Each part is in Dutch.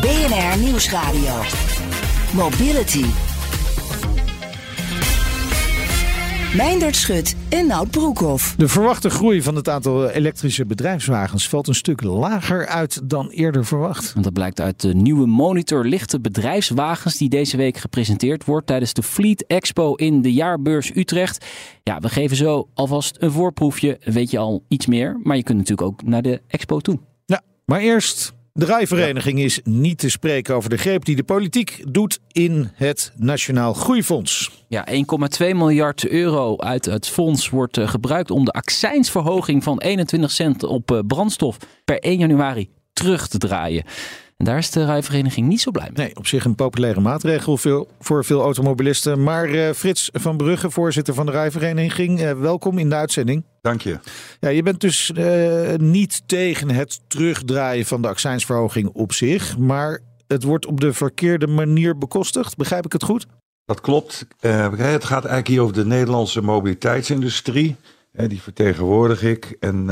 BNR Nieuwsradio. Mobility. Meindert Schut en Nout Broekhoff. De verwachte groei van het aantal elektrische bedrijfswagens valt een stuk lager uit dan eerder verwacht. Want dat blijkt uit de nieuwe monitor lichte bedrijfswagens die deze week gepresenteerd wordt tijdens de Fleet Expo in de jaarbeurs Utrecht. Ja, we geven zo alvast een voorproefje, weet je al iets meer, maar je kunt natuurlijk ook naar de expo toe. Ja, maar eerst de rijvereniging is niet te spreken over de greep die de politiek doet in het Nationaal Groeifonds. Ja, 1,2 miljard euro uit het fonds wordt eh, gebruikt om de accijnsverhoging van 21 cent op eh, brandstof per 1 januari terug te draaien. En daar is de rijvereniging niet zo blij mee. Nee, op zich een populaire maatregel voor veel automobilisten. Maar uh, Frits van Brugge, voorzitter van de rijvereniging, uh, welkom in de uitzending. Dank je. Ja, je bent dus uh, niet tegen het terugdraaien van de accijnsverhoging op zich. Maar het wordt op de verkeerde manier bekostigd. Begrijp ik het goed? Dat klopt. het gaat eigenlijk hier over de Nederlandse mobiliteitsindustrie. die vertegenwoordig ik. En,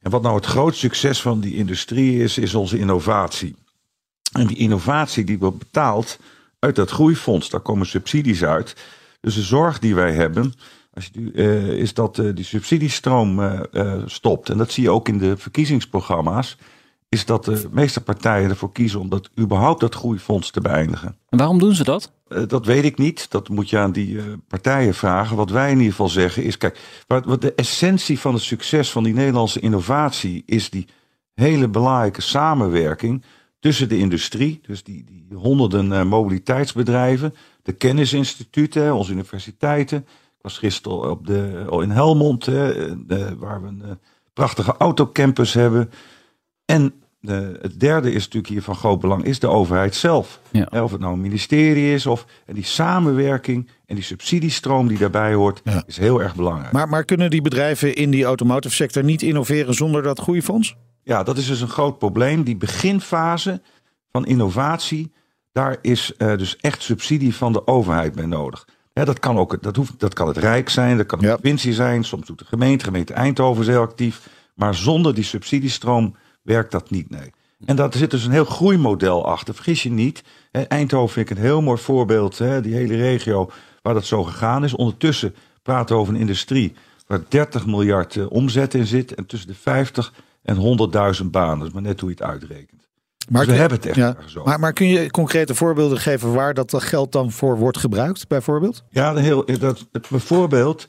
en wat nou het groot succes van die industrie is, is onze innovatie. En die innovatie die wordt betaald uit dat groeifonds, daar komen subsidies uit. Dus de zorg die wij hebben, als je, uh, is dat uh, die subsidiestroom uh, stopt. En dat zie je ook in de verkiezingsprogramma's. Is dat de meeste partijen ervoor kiezen om dat überhaupt dat groeifonds te beëindigen. En waarom doen ze dat? dat weet ik niet. Dat moet je aan die partijen vragen. Wat wij in ieder geval zeggen is: kijk, wat, wat de essentie van het succes van die Nederlandse innovatie is die hele belangrijke samenwerking tussen de industrie, dus die, die honderden uh, mobiliteitsbedrijven, de kennisinstituten, onze universiteiten. Ik was gisteren op de, in Helmond, de, waar we een prachtige autocampus hebben. En de, het derde is natuurlijk hier van groot belang, is de overheid zelf. Ja. Of het nou een ministerie is, of en die samenwerking en die subsidiestroom die daarbij hoort, ja. is heel erg belangrijk. Maar, maar kunnen die bedrijven in die automotive sector niet innoveren zonder dat groeifonds? Ja, dat is dus een groot probleem. Die beginfase van innovatie, daar is uh, dus echt subsidie van de overheid bij nodig. Ja, dat, kan ook, dat, hoeft, dat kan het Rijk zijn, dat kan de provincie zijn, soms doet de gemeente, gemeente Eindhoven is heel actief. Maar zonder die subsidiestroom werkt dat niet, nee. En daar zit dus een heel groeimodel achter. Vergis je niet, Eindhoven vind ik een heel mooi voorbeeld, die hele regio waar dat zo gegaan is. Ondertussen praten we over een industrie waar 30 miljard uh, omzet in zit en tussen de 50 en 100.000 banen. Maar net hoe je het uitrekent. Maar dus we hebben het echt ja, zo. Maar, maar kun je concrete voorbeelden geven waar dat geld dan voor wordt gebruikt, bijvoorbeeld? Ja, heel, dat, bijvoorbeeld,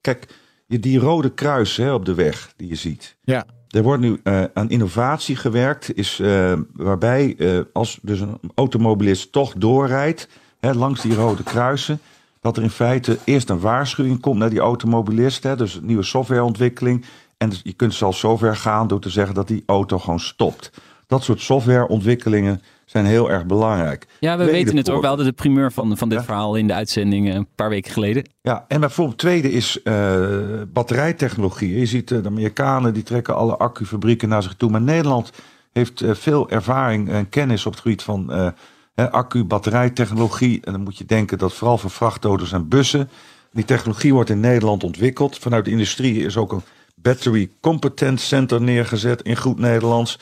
kijk, die rode kruis hè, op de weg die je ziet. Ja. Er wordt nu uh, aan innovatie gewerkt, is, uh, waarbij uh, als dus een automobilist toch doorrijdt hè, langs die rode kruisen, dat er in feite eerst een waarschuwing komt naar die automobilist, hè, dus nieuwe softwareontwikkeling. En je kunt zelfs zover gaan door te zeggen dat die auto gewoon stopt. Dat soort softwareontwikkelingen zijn heel erg belangrijk. Ja, we weten het ook. We hadden de primeur van, van dit verhaal in de uitzending een paar weken geleden. Ja, en bijvoorbeeld tweede is uh, batterijtechnologie. Je ziet uh, de Amerikanen die trekken alle accufabrieken naar zich toe. Maar Nederland heeft uh, veel ervaring en kennis op het gebied van accu-batterijtechnologie. En dan moet je denken dat vooral voor vrachtauto's en bussen. Die technologie wordt in Nederland ontwikkeld. Vanuit de industrie is ook een Battery Competence Center neergezet in goed Nederlands.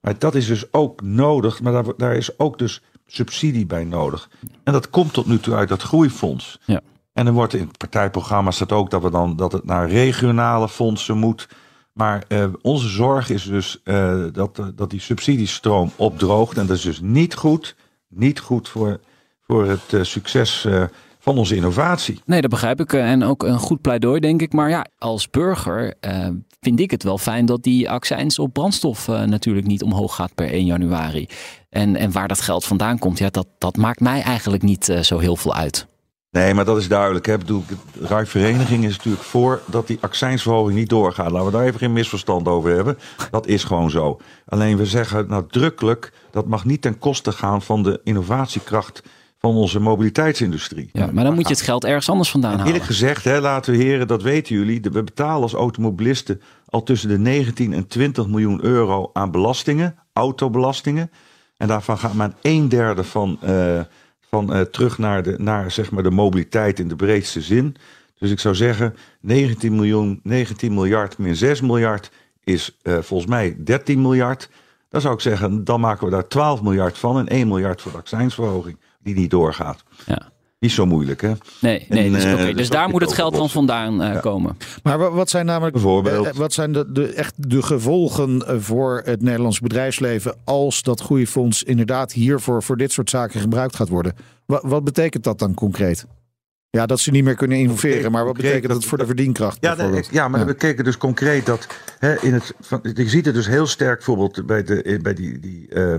Maar dat is dus ook nodig, maar daar, daar is ook dus subsidie bij nodig. En dat komt tot nu toe uit dat groeifonds. Ja. En er wordt in het partijprogramma staat ook dat, we dan, dat het naar regionale fondsen moet. Maar uh, onze zorg is dus uh, dat, dat die subsidiestroom opdroogt. En dat is dus niet goed. Niet goed voor, voor het uh, succes van onze innovatie. Nee, dat begrijp ik. En ook een goed pleidooi, denk ik. Maar ja, als burger uh, vind ik het wel fijn dat die accijns op brandstof uh, natuurlijk niet omhoog gaat per 1 januari. En, en waar dat geld vandaan komt, ja, dat, dat maakt mij eigenlijk niet uh, zo heel veel uit. Nee, maar dat is duidelijk. Hè. Ik bedoel, de Rijvereniging is natuurlijk voor dat die accijnsverhoging niet doorgaat. Laten we daar even geen misverstand over hebben. Dat is gewoon zo. Alleen we zeggen nadrukkelijk dat mag niet ten koste gaan van de innovatiekracht van onze mobiliteitsindustrie. Ja, maar dan moet je het geld ergens anders vandaan halen. Eerlijk gezegd, hè, laten we heren, dat weten jullie. We betalen als automobilisten al tussen de 19 en 20 miljoen euro aan belastingen, autobelastingen. En daarvan gaat maar een derde van, uh, van uh, terug naar, de, naar zeg maar de mobiliteit in de breedste zin. Dus ik zou zeggen, 19, miljoen, 19 miljard min 6 miljard is uh, volgens mij 13 miljard. Dan zou ik zeggen, dan maken we daar 12 miljard van en 1 miljard voor de accijnsverhoging die niet doorgaat. Ja. Niet zo moeilijk, hè? Nee, nee en, dus, okay. dus daar moet het geld dan vandaan uh, ja. komen. Maar wat zijn namelijk Bijvoorbeeld. Uh, wat zijn de, de, echt de gevolgen voor het Nederlands bedrijfsleven als dat groeifonds inderdaad hiervoor voor dit soort zaken gebruikt gaat worden? Wat, wat betekent dat dan concreet? Ja, dat ze niet meer kunnen innoveren, maar wat betekent dat voor de verdienkracht? Ja, maar ja. we keken dus concreet dat hè, in het. Van, je ziet het dus heel sterk bijvoorbeeld bij, de, bij die, die uh,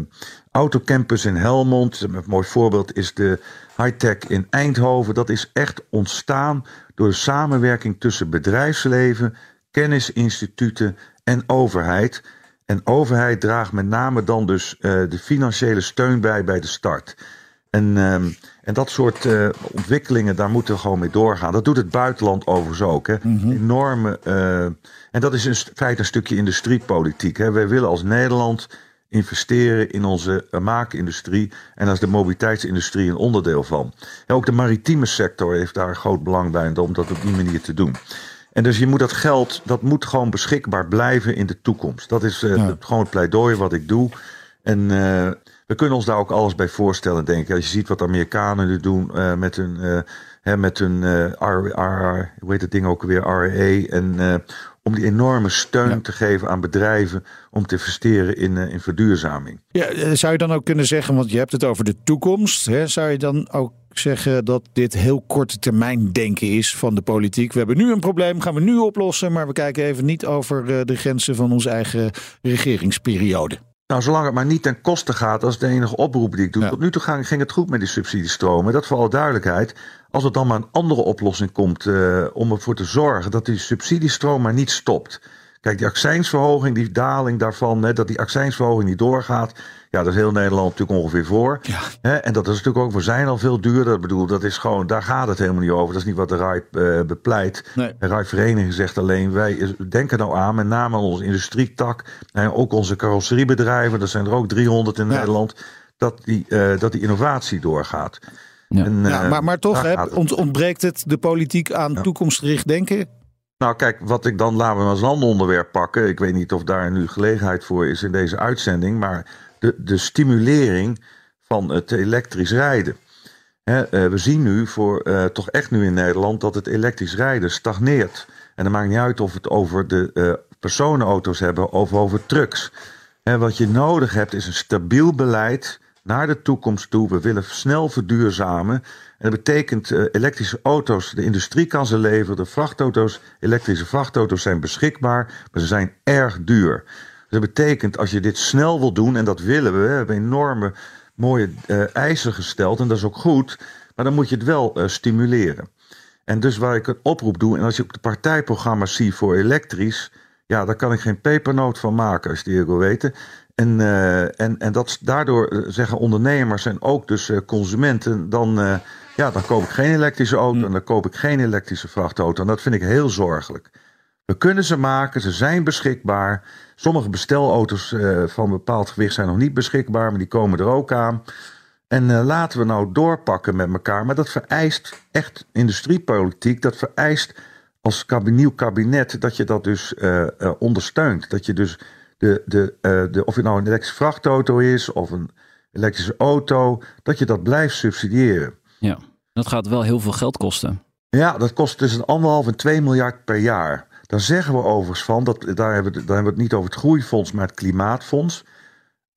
autocampus in Helmond. Een mooi voorbeeld is de high-tech in Eindhoven. Dat is echt ontstaan door de samenwerking tussen bedrijfsleven, kennisinstituten en overheid. En overheid draagt met name dan dus uh, de financiële steun bij bij de start. En, um, en dat soort uh, ontwikkelingen, daar moeten we gewoon mee doorgaan. Dat doet het buitenland overigens ook. Hè. Mm -hmm. Enorme. Uh, en dat is in feite een stukje industriepolitiek. Hè. Wij willen als Nederland investeren in onze maakindustrie. En daar is de mobiliteitsindustrie een onderdeel van. En ook de maritieme sector heeft daar groot belang bij om dat op die manier te doen. En dus je moet dat geld, dat moet gewoon beschikbaar blijven in de toekomst. Dat is uh, ja. gewoon het pleidooi wat ik doe. En we kunnen ons daar ook alles bij voorstellen, denk ik. Als je ziet wat de Amerikanen nu doen uh, met hun, uh, hè, met hun R, R, hoe heet het ding ook weer, RE. En om die enorme steun ja. te geven aan bedrijven om te investeren in, in verduurzaming. Ja, zou je dan ook kunnen zeggen, want je hebt het over de toekomst. Hè, zou je dan ook zeggen dat dit heel korte termijn denken is van de politiek? We hebben nu een probleem, gaan we nu oplossen, maar we kijken even niet over de grenzen van onze eigen regeringsperiode. Nou, zolang het maar niet ten koste gaat, dat is de enige oproep die ik doe. Ja. Tot nu toe ging, het goed met die subsidiestromen. Dat voor alle duidelijkheid. Als er dan maar een andere oplossing komt uh, om ervoor te zorgen dat die subsidiestroom maar niet stopt. Kijk, die accijnsverhoging, die daling daarvan, hè, dat die accijnsverhoging niet doorgaat. Ja, dat is heel Nederland natuurlijk ongeveer voor. Ja. En dat is natuurlijk ook, we zijn al veel duurder. Ik bedoel, dat is gewoon, daar gaat het helemaal niet over. Dat is niet wat de RAI uh, bepleit. Nee. De RAI-vereniging zegt alleen, wij denken nou aan, met name aan onze industrietak. En ook onze carrosseriebedrijven, er zijn er ook 300 in ja. Nederland. Dat die, uh, dat die innovatie doorgaat. Ja. En, uh, ja, maar, maar toch hè, ont, ontbreekt het de politiek aan ja. toekomstgericht denken? Nou, kijk, wat ik dan laten we als een ander onderwerp pakken. Ik weet niet of daar nu gelegenheid voor is in deze uitzending. Maar de, de stimulering van het elektrisch rijden. He, uh, we zien nu voor uh, toch echt nu in Nederland dat het elektrisch rijden stagneert. En dan maakt niet uit of we het over de uh, personenauto's hebben of over trucks. Wat je nodig hebt is een stabiel beleid naar de toekomst toe. We willen snel verduurzamen. En dat betekent elektrische auto's, de industrie kan ze leveren. De vrachtauto's, elektrische vrachtauto's zijn beschikbaar, maar ze zijn erg duur. Dat betekent als je dit snel wil doen, en dat willen we, we hebben enorme mooie uh, eisen gesteld en dat is ook goed, maar dan moet je het wel uh, stimuleren. En dus waar ik een oproep doe, en als je ook de partijprogramma's ziet voor elektrisch, ja, daar kan ik geen pepernoot van maken, als je het wil weten. En, uh, en, en dat daardoor zeggen ondernemers en ook dus consumenten, dan, ja, dan koop ik geen elektrische auto en dan koop ik geen elektrische vrachtauto. En dat vind ik heel zorgelijk. We kunnen ze maken, ze zijn beschikbaar. Sommige bestelauto's uh, van bepaald gewicht zijn nog niet beschikbaar, maar die komen er ook aan. En uh, laten we nou doorpakken met elkaar. Maar dat vereist echt industriepolitiek. Dat vereist als kab nieuw kabinet dat je dat dus uh, ondersteunt. Dat je dus de, de, de, of het nou een elektrische vrachtauto is of een elektrische auto, dat je dat blijft subsidiëren. Ja, dat gaat wel heel veel geld kosten. Ja, dat kost tussen anderhalf en 2 miljard per jaar. Daar zeggen we overigens van, dat, daar, hebben we, daar hebben we het niet over het groeifonds, maar het klimaatfonds.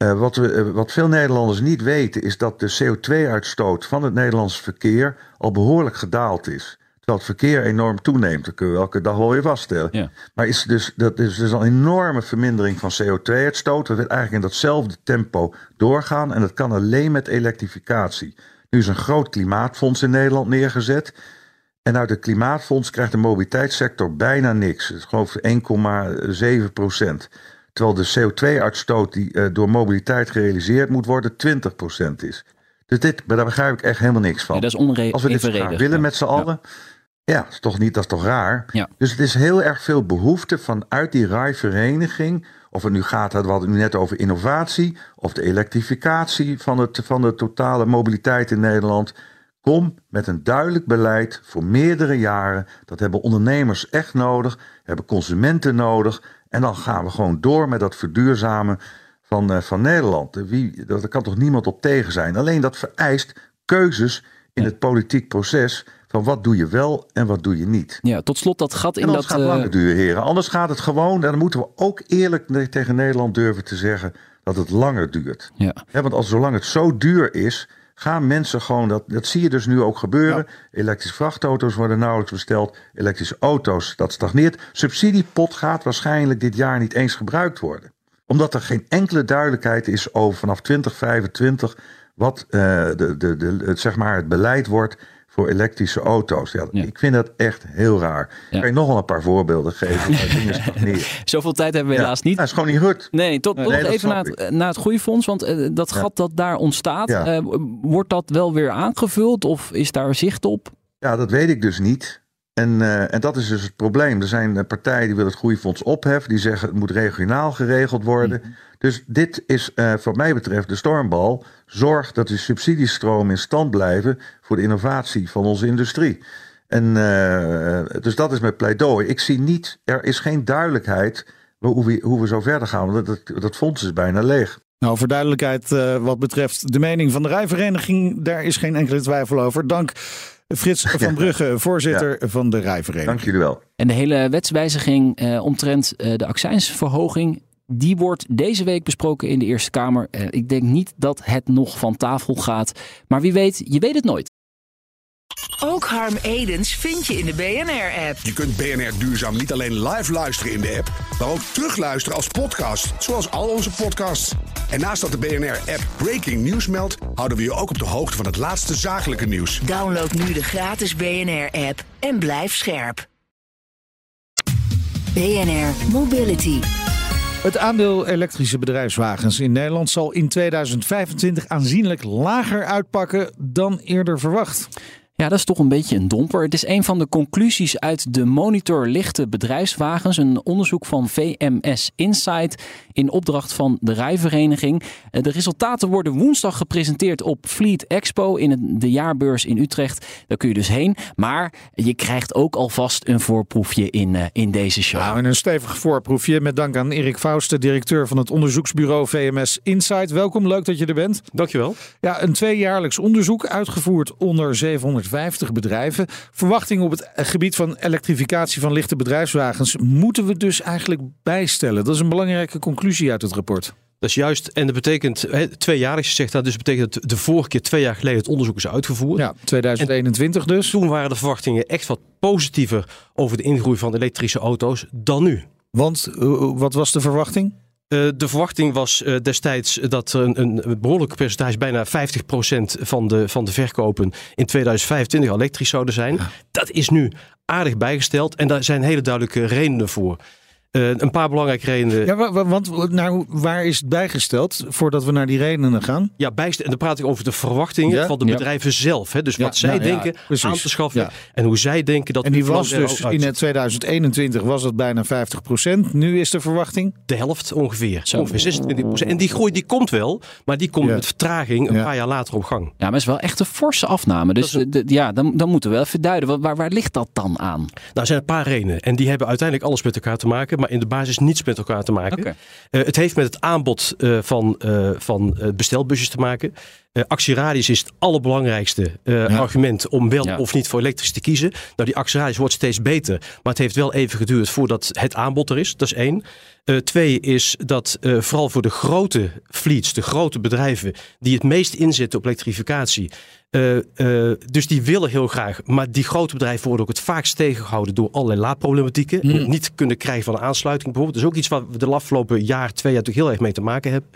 Uh, wat, we, uh, wat veel Nederlanders niet weten, is dat de CO2-uitstoot van het Nederlandse verkeer al behoorlijk gedaald is. Terwijl het verkeer enorm toeneemt, dat kunnen we elke dag wel weer vaststellen. Ja. Maar is dus, dat is dus al een enorme vermindering van CO2-uitstoot. Dat wil eigenlijk in datzelfde tempo doorgaan en dat kan alleen met elektrificatie. Nu is een groot klimaatfonds in Nederland neergezet. En uit het klimaatfonds krijgt de mobiliteitssector bijna niks. Ik geloof 1,7 procent. Terwijl de CO2-uitstoot die uh, door mobiliteit gerealiseerd moet worden 20 procent is. Dus dit, maar daar begrijp ik echt helemaal niks van. Ja, dat is onre- Als we dit graag willen met z'n allen, ja. ja, is toch niet, dat is toch raar? Ja. Dus het is heel erg veel behoefte vanuit die rijvereniging. Of het nu gaat, we hadden het nu net over innovatie, of de elektrificatie van, het, van de totale mobiliteit in Nederland. Kom met een duidelijk beleid voor meerdere jaren. Dat hebben ondernemers echt nodig, hebben consumenten nodig. En dan gaan we gewoon door met dat verduurzamen van, uh, van Nederland. Wie, daar kan toch niemand op tegen zijn. Alleen dat vereist keuzes in het politiek proces. Van wat doe je wel en wat doe je niet. Ja, tot slot dat gat in dat... gaat het uh... langer duren, heren. Anders gaat het gewoon, en dan moeten we ook eerlijk tegen Nederland durven te zeggen dat het langer duurt. Ja. Ja, want als zolang het zo duur is, gaan mensen gewoon, dat, dat zie je dus nu ook gebeuren. Elektrische vrachtauto's worden nauwelijks besteld. Elektrische auto's, dat stagneert. Subsidiepot gaat waarschijnlijk dit jaar niet eens gebruikt worden. Omdat er geen enkele duidelijkheid is over vanaf 2025 wat uh, de, de, de, het, zeg maar het beleid wordt voor elektrische auto's. Ja, Ja. Ik vind dat echt heel raar. Ja. Ik kan je nog wel een paar voorbeelden geven. Zoveel tijd hebben we Ja. helaas niet. Dat is gewoon niet goed. Nee, tot, Nee, tot nee, dat even naar het, naar het groeifonds. Want eh, dat gat dat daar ontstaat, eh, wordt dat wel weer aangevuld? Of is daar zicht op? Ja, dat weet ik dus niet. En, eh, en dat is dus het probleem. Er zijn eh, partijen die willen het groeifonds opheffen. Die zeggen het moet regionaal geregeld worden. Dus dit is eh wat mij betreft de stormbal. Zorg dat de subsidiestromen in stand blijven voor de innovatie van onze industrie. En dus dat is mijn pleidooi. Ik zie niet, er is geen duidelijkheid hoe we, hoe we zo verder gaan. Want dat, dat, dat fonds is bijna leeg. Nou, voor duidelijkheid wat betreft de mening van de rijvereniging, daar is geen enkele twijfel over. Dank Frits van Brugge, voorzitter van de rijvereniging. Dank jullie wel. En de hele wetswijziging eh, omtrent eh, de accijnsverhoging, die wordt deze week besproken in de Eerste Kamer. Eh, ik denk niet dat het nog van tafel gaat. Maar wie weet, je weet het nooit. Ook Harm Edens vind je in de BNR-app. Je kunt BNR Duurzaam niet alleen live luisteren in de app, maar ook terugluisteren als podcast, zoals al onze podcasts. En naast dat de BNR-app Breaking News meldt, houden we je ook op de hoogte van het laatste zakelijke nieuws. Download nu de gratis BNR-app en blijf scherp. BNR Mobility. Het aandeel elektrische bedrijfswagens in Nederland zal in 2025 aanzienlijk lager uitpakken dan eerder verwacht. Ja, dat is toch een beetje een domper. Het is een van de conclusies uit de Monitor Lichte Bedrijfswagens. Een onderzoek van VMS Insight in opdracht van de rijvereniging. Eh, De resultaten worden woensdag gepresenteerd op Fleet Expo in de jaarbeurs in Utrecht. Daar kun je dus heen. Maar je krijgt ook alvast een voorproefje in, eh, in deze show. Nou, en een stevig voorproefje met dank aan Erik Fausten, directeur van het onderzoeksbureau VMS Insight. Welkom, leuk dat je er bent. Dankjewel. Ja, een tweejaarlijks onderzoek uitgevoerd onder 750 bedrijven. Verwachtingen op het gebied van elektrificatie van lichte bedrijfswagens moeten we dus eigenlijk bijstellen. Dat is een belangrijke conclusie uit het rapport. Dat is juist, en dat betekent, hè, tweejarig, je zegt dat, dus betekent dat de vorige keer twee jaar geleden het onderzoek is uitgevoerd. Ja, 2021 dus. Toen waren de verwachtingen echt wat positiever over de ingroei van elektrische auto's dan nu. Want uh, wat was de verwachting? Uh, de verwachting was uh, destijds dat een, een behoorlijk percentage, bijna 50% van de, van de verkopen in 2025 elektrisch zouden zijn. Ja. Dat is nu aardig bijgesteld en daar zijn hele duidelijke redenen voor. Uh, een paar belangrijke redenen. Ja, want nou, waar is het bijgesteld voordat we naar die redenen gaan? Ja, bijst en dan praat ik over de verwachtingen ja? van de bedrijven ja. zelf. Hè? Dus wat zij denken aan te schaffen en hoe zij denken dat. En die was dus in 2021 was het bijna 50% Nu is de verwachting de helft ongeveer, Zo. ongeveer 26 En die groei die komt wel, maar die komt met vertraging een paar jaar later op gang. Ja, maar het is wel echt een forse afname. Dus een... de, ja, dan, dan moeten we wel even duiden. Waar, waar ligt dat dan aan? Nou, er zijn een paar redenen en die hebben uiteindelijk alles met elkaar te maken maar in de basis niets met elkaar te maken. Okay. Uh, het heeft met het aanbod uh, van, uh, van bestelbusjes te maken. Actieradius is het allerbelangrijkste ja. argument om wel ja. of niet voor elektrisch te kiezen. Nou, die actieradius wordt steeds beter, maar het heeft wel even geduurd voordat het aanbod er is. Dat is één. twee is dat vooral voor de grote fleets, de grote bedrijven die het meest inzetten op elektrificatie, uh, uh, dus die willen heel graag, maar die grote bedrijven worden ook het vaakst tegengehouden door allerlei laadproblematieken. Hmm. Mm. Niet kunnen krijgen van een aansluiting bijvoorbeeld. Dat is ook iets waar we de afgelopen jaar, twee jaar toch heel erg mee te maken hebben.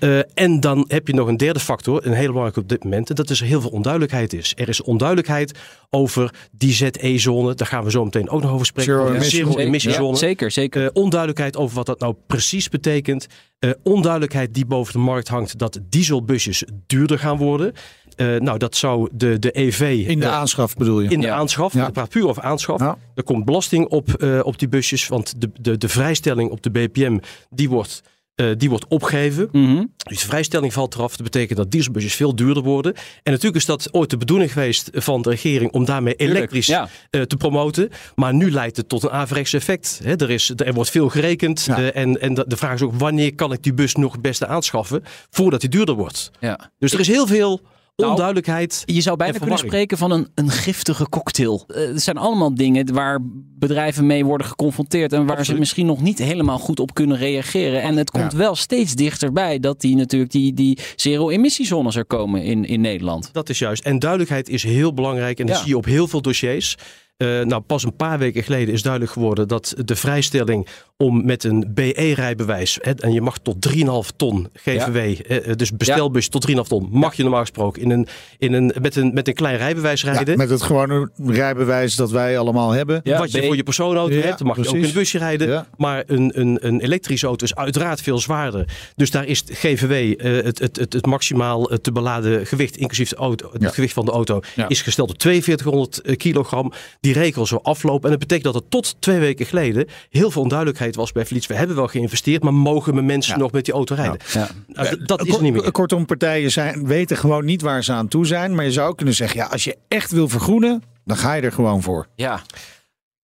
Uh, en dan heb je nog een derde factor, een hele belangrijke op dit moment. En dat is er heel veel onduidelijkheid is. Er is onduidelijkheid over die ZE-zone. Daar gaan we zo meteen ook nog over spreken. Zero Over de emission. zero-emission-zone. Zeker, zeker. Uh, onduidelijkheid over wat dat nou precies betekent. Uh, onduidelijkheid die boven de markt hangt dat dieselbusjes duurder gaan worden. Uh, nou, dat zou de, de EV. In de uh, aanschaf bedoel je? In de Ja. aanschaf. Ja. Ik praat puur over aanschaf. Ja. Er komt belasting op, uh, op die busjes. Want de, de, de vrijstelling op de BPM die wordt, uh, die wordt opgegeven. Mhm. Dus de vrijstelling valt eraf. Dat betekent dat dieselbusjes veel duurder worden. En natuurlijk is dat ooit de bedoeling geweest van de regering om daarmee elektrisch Ja. uh, te promoten. Maar nu leidt het tot een averechts effect. Er, is, er wordt veel gerekend. Ja. uh, en, en de de vraag is ook wanneer kan ik die bus nog het beste aanschaffen voordat die duurder wordt. ja. Dus er is heel veel Nou, onduidelijkheid. Je zou bijna En kunnen spreken van een, een giftige cocktail. Eh, Het zijn allemaal dingen waar bedrijven mee worden geconfronteerd. En waar ze misschien nog niet helemaal goed op kunnen reageren. En het komt wel steeds dichterbij dat die natuurlijk die, die zero-emissiezones er komen in, in Nederland. Dat is juist. En duidelijkheid is heel belangrijk. En dat Ja. zie je op heel veel dossiers. Eh, nou, pas een paar weken geleden is duidelijk geworden dat de vrijstelling om met een BE-rijbewijs, en je mag tot 3,5 ton GVW, eh, dus bestelbus tot 3,5 ton, mag je normaal gesproken in een, in een, met, een, met een klein rijbewijs Ja, rijden. met het gewone rijbewijs dat wij allemaal hebben. Wat je B- voor je persoonauto hebt, dan mag je ook in een busje rijden. Maar een, een, een elektrische auto is uiteraard veel zwaarder. Dus daar is het GVW, eh, het, het, het, het maximaal eh, te beladen gewicht, inclusief de auto, het gewicht van de auto, is gesteld op 4200 kilogram. Die regel zo aflopen. En dat betekent dat er tot twee weken geleden heel veel onduidelijkheid was bij Vliets. We hebben wel geïnvesteerd, maar mogen we mensen nog met die auto rijden? Ja. Nou, dat is er niet meer. Kortom, partijen zijn, weten gewoon niet waar ze aan toe zijn. Maar je zou kunnen zeggen, ja, als je echt wil vergroenen, dan ga je er gewoon voor. Ja,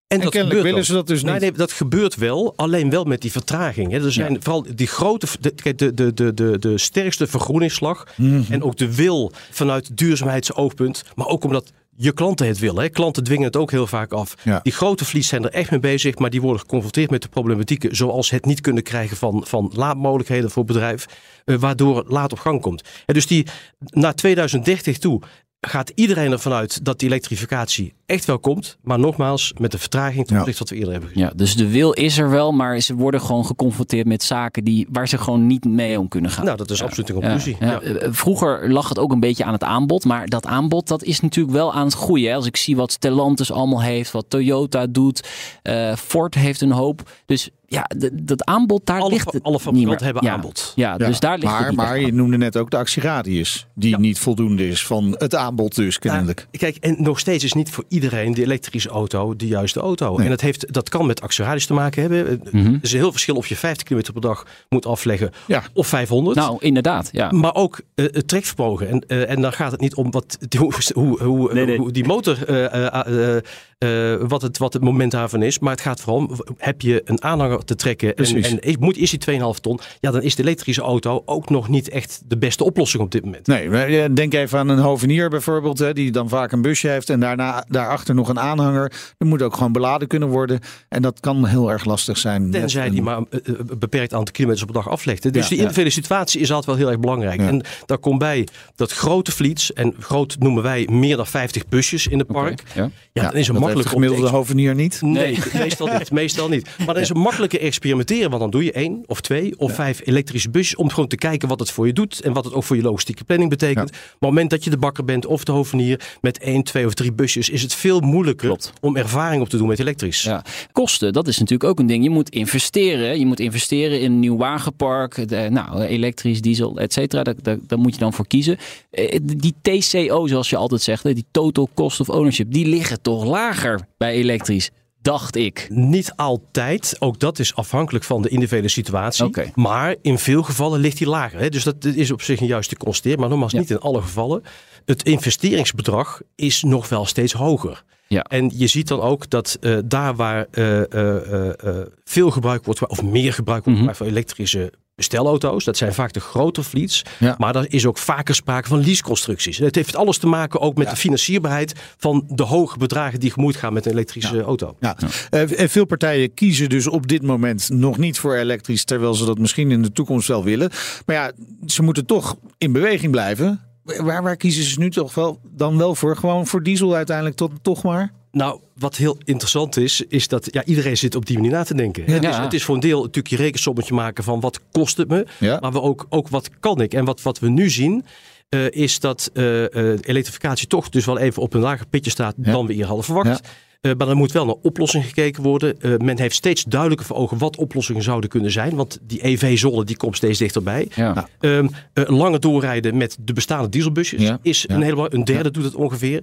En, En dat gebeurt willen dan. ze dat dus Nee, niet. nee, dat gebeurt wel, alleen wel met die vertraging. Hè. Er zijn vooral die grote, de, de, de, de, de, de sterkste vergroeningsslag en ook de wil vanuit duurzaamheidsoogpunt, maar ook omdat je klanten het willen. Hè. Klanten dwingen het ook heel vaak af. Ja. Die grote vlies zijn er echt mee bezig, maar die worden geconfronteerd met de problematieken zoals het niet kunnen krijgen van, van laadmogelijkheden voor bedrijf, eh, waardoor het laat op gang komt. En dus die naar 2030 toe gaat iedereen ervan uit dat die elektrificatie echt wel komt, maar nogmaals met de vertraging ten Ja. opzichte wat we eerder hebben gezien. ja, dus de wil is er wel, maar ze worden gewoon geconfronteerd met zaken die, waar ze gewoon niet mee om kunnen gaan. Nou, dat is absoluut een Ja, conclusie. ja. Ja. Eh, Vroeger lag het ook een beetje aan het aanbod, maar dat aanbod dat is natuurlijk wel aan het groeien. Hè. Als ik zie wat Stellantis allemaal heeft, wat Toyota doet, eh, Ford heeft een hoop. Dus ja, dat aanbod daar Alle, ligt het alle fabrikanten hebben ja. aanbod. Ja, Ja, dus daar ligt maar, het niet maar je noemde net ook de actieradius, die Ja. niet voldoende is van het aanbod dus kennelijk. Kijk, en nog steeds is niet voor iedereen de elektrische auto de juiste auto. Nee. En dat, heeft, dat kan met actieradius te maken hebben. Mhm. Er is een heel verschil of je 50 km per dag moet afleggen Ja. of 500. Nou, inderdaad. Ja. Maar ook eh, het trekvermogen. En, eh, en dan gaat het niet om wat, die- hoe, hoe, hoe, Nee, nee. hoe die motor, eh, eh, eh, eh, wat, het, wat het moment daarvan is. Maar het gaat vooral om, heb je een aanhanger te trekken en, en is, moet, is die 2,5 ton. Ja, dan is de elektrische auto ook nog niet echt de beste oplossing op dit moment. Nee, eh, denk even aan een hovenier bijvoorbeeld, hè, die dan vaak een busje heeft en daarna daarachter nog een aanhanger. Dat moet ook gewoon beladen kunnen worden. En dat kan heel erg lastig zijn. Tenzij een- die maar een eh, een beperkt aantal kilometers op een dag aflegt. Dus Ja, die ja. individuele situatie is altijd wel heel erg belangrijk. Ja. En daar komt bij dat grote fleets, en groot noemen wij meer dan 50 busjes in het park. Ja. Dan is heeft makkelijk de gemiddelde hovenier niet. Nee, meestal niet. Meestal niet. Maar dan is het makkelijker experimenteren. Want dan doe je één of twee of vijf elektrische busjes. Om gewoon te kijken wat het voor je doet. En wat het ook voor je logistieke planning betekent. Maar op het moment dat je de bakker bent of de hovenier. Met één, twee of drie busjes. Is het veel moeilijker Klopt. om ervaring op te doen met elektrisch. Ja. Kosten, dat is natuurlijk ook een ding. Je moet investeren. Je moet investeren in een nieuw wagenpark. De, nou, elektrisch, diesel, et cetera. Daar, daar, daar moet je dan voor kiezen. Eh, Die TCO, zoals je altijd zegt, hè, die total cost of ownership, die liggen toch lager bij elektrisch, dacht ik. Niet altijd. Ook dat is afhankelijk van de individuele situatie. Oké. Maar in veel gevallen ligt die lager. Hè? Dus dat is op zich een juiste constateer. Maar nogmaals, Ja. niet in alle gevallen. Het investeringsbedrag is nog wel steeds hoger. Ja. En je ziet dan ook dat eh, daar waar eh, eh, veel gebruik wordt, of meer gebruik wordt gemaakt van elektrische bestelauto's, dat zijn vaak de grote fleets. Ja. Maar er is ook vaker sprake van leaseconstructies. Het heeft alles te maken ook met de financierbaarheid van de hoge bedragen die gemoeid gaan met een elektrische auto. Ja. Eh, en veel partijen kiezen dus op dit moment nog niet voor elektrisch, terwijl ze dat misschien in de toekomst wel willen. Maar ja, ze moeten toch in beweging blijven. Waar, waar kiezen ze nu toch wel, dan wel voor? Gewoon voor diesel uiteindelijk tot, toch maar? Nou, wat heel interessant is, is dat ja, iedereen zit op die manier na te denken. Het, is, het is voor een deel natuurlijk je rekensommetje maken van wat kost het me, Ja. maar we ook, ook wat kan ik. En wat, wat we nu zien, eh, is dat eh, elektrificatie toch dus wel even op een lager pitje staat Ja. dan we hier hadden verwacht. Eh, maar er moet wel naar oplossingen gekeken worden. Eh, men heeft steeds duidelijker voor ogen wat oplossingen zouden kunnen zijn. Want die EV-zone die komt steeds dichterbij. Ja. Ehm, eh, langer doorrijden met de bestaande dieselbusjes Ja, is ja. een heleboel. Een derde doet het ongeveer.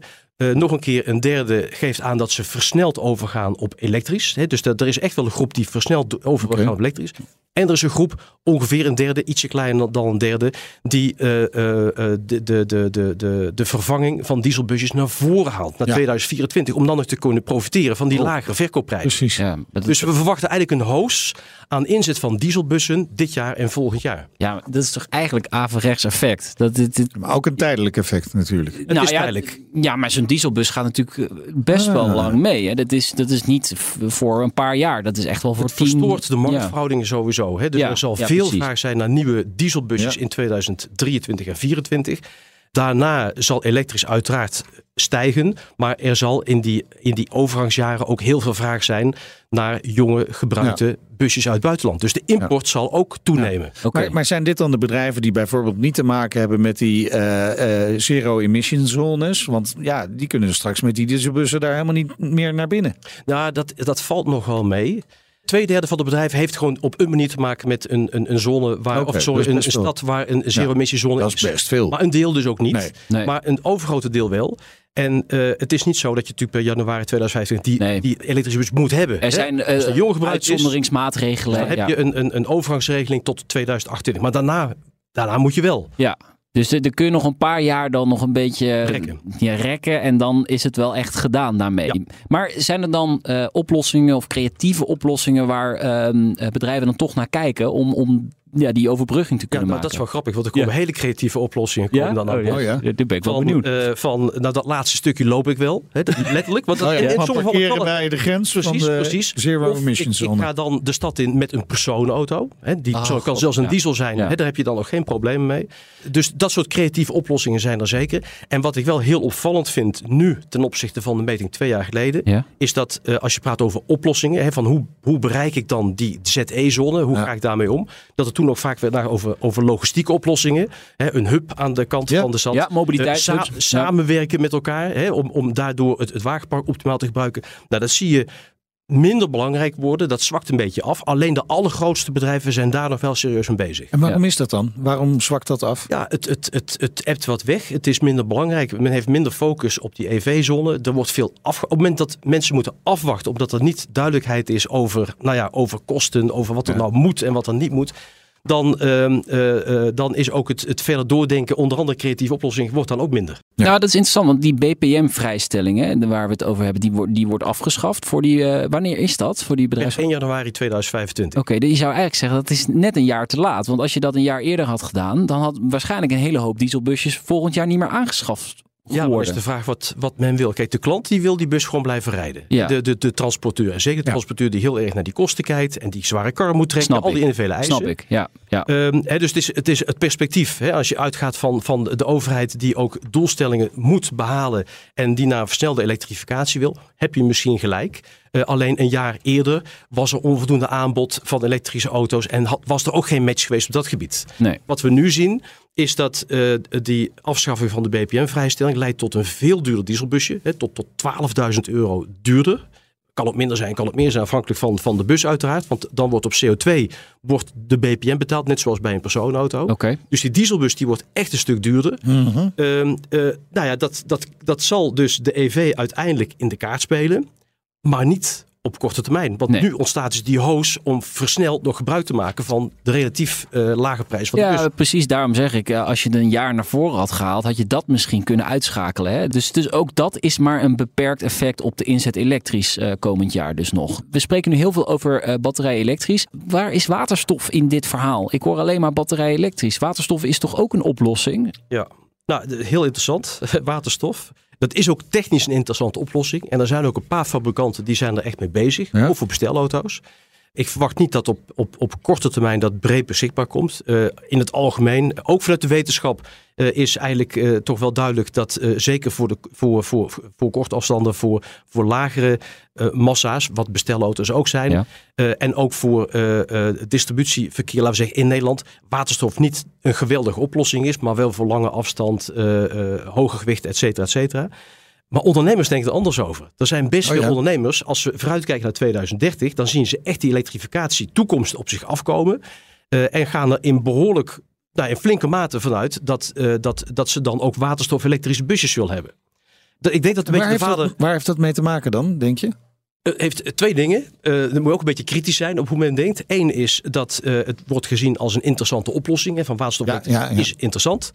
Nog een keer, een derde geeft aan dat ze versneld overgaan op elektrisch. Dus dat, er is echt wel een groep die versneld overgaan Oké. op elektrisch. En er is een groep, ongeveer een derde, ietsje kleiner dan een derde, die de, de, de, de, de, de vervanging van dieselbusjes naar voren haalt, naar Ja. 2024, om dan nog te kunnen profiteren van die Oh. lagere verkoopprijs. Precies. Ja, dat, Dus we verwachten eigenlijk een hoos aan inzet van dieselbussen dit jaar en volgend jaar. ja, dat is toch eigenlijk averechts effect. Dat, dit, dit, Maar ook een tijdelijk effect natuurlijk. Het nou is ja, tijdelijk. Ja, maar zo'n dieselbus gaat natuurlijk eh, best wel Ah. lang mee. Hè. Dat, is, dat is niet voor een paar jaar. Dat is echt wel voor Het tien... verstoort de ja. marktverhoudingen sowieso. Hè? Dus Ja, er zal ja, veel precies. vraag zijn naar nieuwe dieselbusjes Ja. in 2023 en 2024. Daarna zal elektrisch uiteraard stijgen. Maar er zal in die, in die overgangsjaren ook heel veel vraag zijn naar jonge gebruikte busjes uit het buitenland. Dus de import zal ook toenemen. Maar, maar zijn dit dan de bedrijven die bijvoorbeeld niet te maken hebben met die eh, eh, zero-emission zones? Want ja, die kunnen straks met die dieselbussen daar helemaal niet meer naar binnen. Nou, dat, dat valt nog wel mee. Tweederde van de bedrijven heeft gewoon op een manier te maken met een, een, een zone waar, of sorry, is een, stad waar een zero-emissiezone Dat is best veel. Maar een deel dus ook niet. Nee. Nee. Maar een overgrote deel wel. En eh, het is niet zo dat je natuurlijk per januari 2025 die, Nee. die elektrische bus moet hebben. Er hè? zijn de eh jong is, uitzonderingsmaatregelen. dan heb ja. je een, een, een overgangsregeling tot 2028. Maar daarna, daarna moet je wel. Ja. Dus er kun je nog een paar jaar dan nog een beetje Rekken. Ja, rekken. En dan is het wel echt gedaan daarmee. Maar zijn er dan eh, oplossingen of creatieve oplossingen waar ehm, eh, bedrijven dan toch naar kijken om, om ja, die overbrugging te Ja, kunnen nou, dat is wel grappig, want er komen hele creatieve oplossingen. Komen dan Oh. Oh ja. Daar ben ik wel Van, benieuwd. eh, van nou, dat laatste stukje loop ik wel. Hè, dat- letterlijk. Want dat, Oh ja, in- sommige gevallen het. bij de grens Precies, van de precies. zero Of emission ik, ik ga dan de stad in met een personenauto. Hè, die Ah, kan God, zelfs een ja. diesel zijn. Ja. Hè, daar heb je dan nog geen problemen mee. Dus dat soort creatieve oplossingen zijn er zeker. En wat ik wel heel opvallend vind nu ten opzichte van de meting twee jaar geleden. Ja. Is dat eh, als je praat over oplossingen. Hè, van hoe, hoe bereik ik dan die ZE-zone? Hoe Ja. ga ik daarmee om? Dat er toen ook vaak werd naar over, over logistieke oplossingen. Hè, een hub aan de kant Ja. van de stad. Ja, Ja. samenwerken met elkaar. Hè, om, om daardoor het, het wagenpark optimaal te gebruiken. Nou, dat zie je minder belangrijk worden. Dat zwakt een beetje af. Alleen de allergrootste bedrijven zijn daar nog wel serieus mee bezig. En waarom is dat dan? Waarom zwakt dat af? Ja, het, het, het, het ebt wat weg. Het is minder belangrijk. Men heeft minder focus op die EV-zone. Er wordt veel af. Op het moment dat mensen moeten afwachten, omdat er niet duidelijkheid is over, nou ja, over kosten, over wat er Ja. nou moet en wat er niet moet. Dan, ehm, eh, eh, dan is ook het, het verder doordenken, onder andere creatieve oplossingen, wordt dan ook minder. Ja. Nou, dat is interessant, want die BPM-vrijstelling, hè, waar we het over hebben, die wordt, die wordt afgeschaft. Voor die, eh, wanneer is dat voor die bedrijven? 1 januari 2025. Oké, dus je zou eigenlijk zeggen dat is net een jaar te laat. Want als je dat een jaar eerder had gedaan, dan had waarschijnlijk een hele hoop dieselbusjes volgend jaar niet meer aangeschaft Ja, maar is de vraag wat, wat men wil. Kijk, de klant die wil die bus gewoon blijven rijden. Ja. De, de, de transporteur. En zeker de Ja. transporteur die heel erg naar die kosten kijkt. En die zware kar moet trekken. Snap al die individuele eisen. Snap ik, ja. ja. Ehm, dus het is, het is het perspectief. Als je uitgaat van, van de overheid die ook doelstellingen moet behalen. En die naar versnelde elektrificatie wil. Heb je misschien gelijk. Eh, alleen een jaar eerder was er onvoldoende aanbod van elektrische auto's. En had, was er ook geen match geweest op dat gebied. Nee. Wat we nu zien is dat eh, die afschaffing van de BPM-vrijstelling leidt tot een veel duurder dieselbusje. Hè, tot, tot 12.000 euro duurder. Kan het minder zijn, kan het meer zijn, afhankelijk van, van de bus uiteraard. Want dan wordt op CO2 wordt de BPM betaald, net zoals bij een personenauto. Oké. Dus die dieselbus die wordt echt een stuk duurder. Mhm. Ehm, eh, nou ja, dat, dat, dat zal dus de EV uiteindelijk in de kaart spelen. Maar niet op korte termijn. Want Nee. nu ontstaat dus die hoos om versneld nog gebruik te maken van de relatief eh, lage prijs van de bus. Ja, precies. Daarom zeg ik, eh, als je het een jaar naar voren had gehaald, had je dat misschien kunnen uitschakelen. Hè? Dus, dus ook dat is maar een beperkt effect op de inzet elektrisch eh, komend jaar dus nog. We spreken nu heel veel over batterij elektrisch. Waar is waterstof in dit verhaal? Ik hoor alleen maar batterij elektrisch. Waterstof is toch ook een oplossing? Ja, nou, de- heel interessant. Waterstof. Dat is ook technisch een interessante oplossing. En er zijn ook een paar fabrikanten die zijn er echt mee bezig. Ja. Ook voor bestelauto's. Ik verwacht niet dat op, op, op korte termijn dat breed beschikbaar komt. Uh, in het algemeen, ook vanuit de wetenschap, uh, is eigenlijk uh, toch wel duidelijk dat zeker voor, de, voor, voor, voor korte afstanden, voor, voor lagere massa's, wat bestelauto's ook zijn, ja. en ook voor distributieverkeer, laten we zeggen in Nederland, waterstof niet een geweldige oplossing is, maar wel voor lange afstand, hoge gewicht, et cetera, et cetera. Maar ondernemers denken er anders over. Er zijn best oh veel ondernemers, als we vooruitkijken naar 2030, dan zien ze echt die elektrificatie toekomst op zich afkomen. Uh, en gaan er in behoorlijk, nou, in flinke mate vanuit dat, uh, dat, dat ze dan ook waterstof-elektrische busjes willen hebben. ik denk dat een waar, beetje heeft vader... dat, waar heeft dat mee te maken dan, denk je? Het heeft twee dingen. Uh, dan moet je ook een beetje kritisch zijn op hoe men denkt. Eén is dat uh, het wordt gezien als een interessante oplossing. Hè, van waterstof ja, ja, ja. is interessant.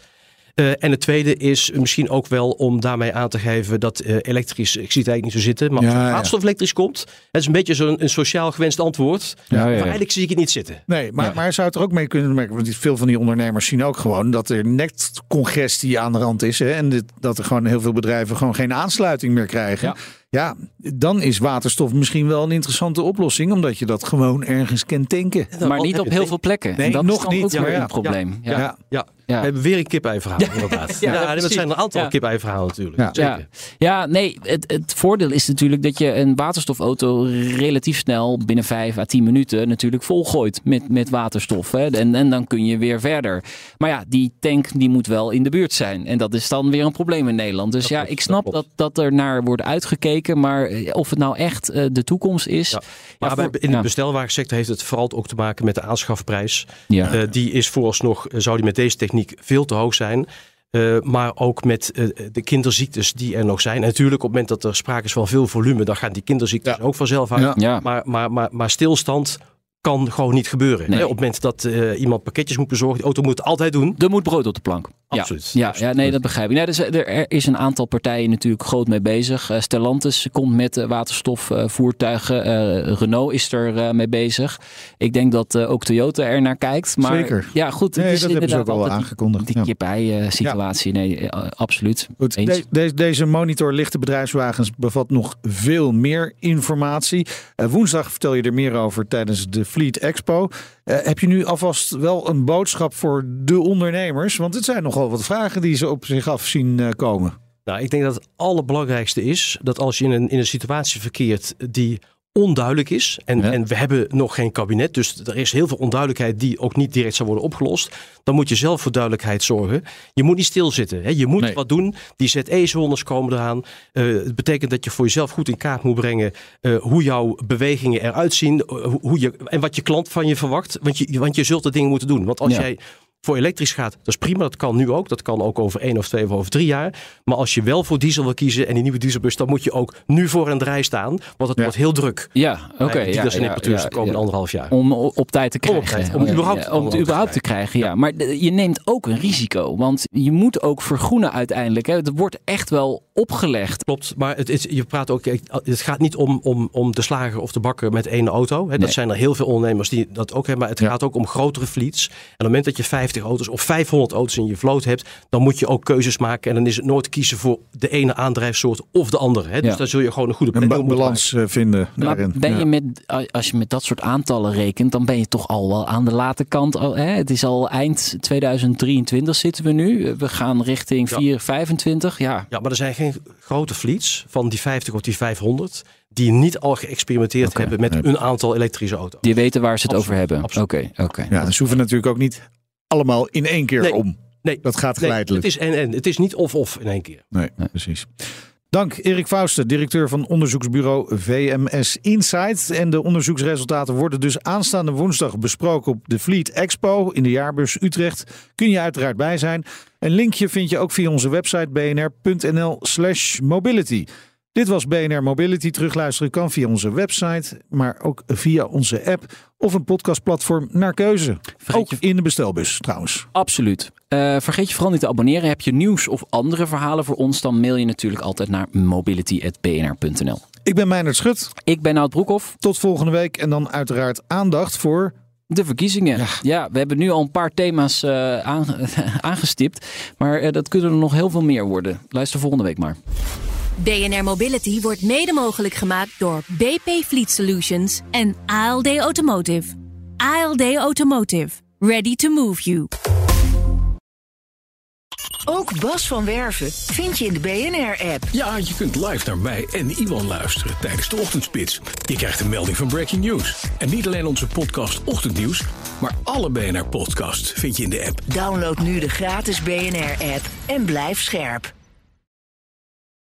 Uh, en het tweede is misschien ook wel om daarmee aan te geven dat uh, elektrisch, ik zie het eigenlijk niet zo zitten, maar als ja, waterstof elektrisch komt, het is een beetje zo'n een sociaal gewenst antwoord. Ja, maar eigenlijk zie ik het niet zitten. Nee, maar, maar zou het er ook mee kunnen merken, want veel van die ondernemers zien ook gewoon dat er net congestie aan de rand is. Hè, en dit, dat er gewoon heel veel bedrijven gewoon geen aansluiting meer krijgen. Ja, dan is waterstof misschien wel een interessante oplossing, omdat je dat gewoon ergens kent tanken. Maar niet op heel veel plekken. Nee, dat nog is dan niet. ook Ja, weer ja. een probleem. Ja. Ja, ja. We hebben weer een kip-ei-verhaal, inderdaad. Ja, Ja, dat zijn een aantal Ja. kip-ei-verhalen natuurlijk. Ja. Zeker. Ja, ja nee, het, het voordeel is natuurlijk dat je een waterstofauto relatief snel binnen 5 à 10 minuten natuurlijk volgooit met, met waterstof. Hè. En, en dan kun je weer verder. Maar ja, die tank die moet wel in de buurt zijn. En dat is dan weer een probleem in Nederland. Dus Dat ja, klopt, ik snap dat, dat er naar wordt uitgekeken. Maar eh, of het nou echt eh, de toekomst is. Ja. Ja, voor- in ja. de bestelwagensector heeft het vooral ook te maken met de aanschafprijs. Ja. Eh, die is vooralsnog, zou die met deze techniek veel te hoog zijn. Eh, maar ook met eh, de kinderziektes die er nog zijn. En natuurlijk op het moment dat er sprake is van veel volume, dan gaan die kinderziektes Ja. ook vanzelf uit. Ja. Ja. Maar, maar, maar, maar stilstand kan gewoon niet gebeuren. Nee. Hè? Op het moment dat eh, iemand pakketjes moet bezorgen, de auto moet het altijd doen. Er moet brood op de plank. Ja. Absoluut. Ja, ja, nee, dat begrijp ik. Nee, dus er, er is een aantal partijen natuurlijk groot mee bezig. Eh, Stellantis komt met eh, waterstofvoertuigen. Eh, Renault is er eh, mee bezig. Ik denk dat eh, ook Toyota er naar kijkt. Maar Zeker. ja, goed. Nee, is dat hebben ze ook al altijd die- aangekondigd. Die Ja. kip-ei-situatie. Nee, eh, absoluut. Goed, Eens. de- de- deze monitor lichte bedrijfswagens bevat nog veel meer informatie. Eh, woensdag vertel je er meer over tijdens de Fleet Expo. Eh, heb je nu alvast wel een boodschap voor de ondernemers? Want het zijn nogal wat vragen die ze op zich af zien eh, komen. Nou, ik denk dat het allerbelangrijkste is dat als je in een, in een situatie verkeert die onduidelijk is. En, Ja. en we hebben nog geen kabinet, dus er is heel veel onduidelijkheid die ook niet direct zal worden opgelost. Dan moet je zelf voor duidelijkheid zorgen. Je moet niet stilzitten. Hè? Je moet Nee. wat doen. Die ZE-zones komen eraan. Eh, het betekent dat je voor jezelf goed in kaart moet brengen eh, hoe jouw bewegingen eruit zien. eh, hoe, hoe je, en wat je klant van je verwacht. Want je, want je zult de dingen moeten doen. Want als Ja. jij voor elektrisch gaat, dat is prima. Dat kan nu ook. Dat kan ook over één of twee of over drie jaar. Maar als je wel voor diesel wil kiezen en die nieuwe dieselbus, dan moet je ook nu voor een rij staan. Want het Ja. wordt heel druk. Ja, oké. Ja, dealers en ja, importeurs ja, de komende ja. anderhalf jaar. Om op tijd te Om krijgen. tijd, om Ja, überhaupt- ja, om het überhaupt te krijgen, ja. Maar je neemt ook een risico. Want je moet ook vergroenen uiteindelijk. Hè. Het wordt echt wel opgelegd. Klopt, maar het is, je praat ook, het gaat niet om, om, om de slager of de bakker met één auto. Hè. Dat Nee. zijn er heel veel ondernemers die dat ook hebben. Maar het Ja. gaat ook om grotere fleets. En op het moment dat je 50 auto's of 500 auto's in je vloot hebt, dan moet je ook keuzes maken. En dan is het nooit kiezen voor de ene aandrijfsoort of de andere. Hè. Dus Ja. daar zul je gewoon een goede Een balans eh, vinden Maar ben Ja. je met, als je met dat soort aantallen rekent, dan ben je toch al wel aan de late kant. Al, hè? Het is al eind 2023 zitten we nu. We gaan richting Ja. 4, 25. Ja, Ja, maar er zijn geen grote fleets van die 50 of die 500 die niet al geëxperimenteerd hebben met nee. een aantal elektrische auto's. die weten waar ze het Absoluut, over hebben. Oké, oké. Ja, en ze hoeven natuurlijk ook niet allemaal in één keer Nee. om. Nee, Dat gaat nee, geleidelijk. het is en en. Het is niet of-of in één keer. Nee, precies. Dank Erik Fausten, directeur van onderzoeksbureau VMS Insight. En de onderzoeksresultaten worden dus aanstaande woensdag besproken op de Fleet Expo in de jaarbeurs Utrecht. Kun je uiteraard bij zijn. Een linkje vind je ook via onze website bnr.nl slash mobility. Dit was BNR Mobility. Terugluisteren kan via onze website, maar ook via onze app of een podcastplatform naar keuze. Ook je- in de bestelbus trouwens. Absoluut. Eh, vergeet je vooral niet te abonneren. Heb je nieuws of andere verhalen voor ons, dan mail je natuurlijk altijd naar mobility.bnr.nl. Ik ben Meijnerd Schut. Ik ben Nout Broekhoff. Tot volgende week en dan uiteraard aandacht voor De verkiezingen. Ja. we hebben nu al een paar thema's eh, aange- aangestipt. Maar eh, dat kunnen er nog heel veel meer worden. Luister volgende week maar. BNR Mobility wordt mede mogelijk gemaakt door BP Fleet Solutions en ALD Automotive. ALD Automotive. Ready to move you. Ook Bas van Werven vind je in de BNR-app. Ja, je kunt live naar mij en Iwan luisteren tijdens de ochtendspits. Je krijgt een melding van Breaking News. En niet alleen onze podcast Ochtendnieuws, maar alle BNR-podcasts vind je in de app. Download nu de gratis BNR-app en blijf scherp.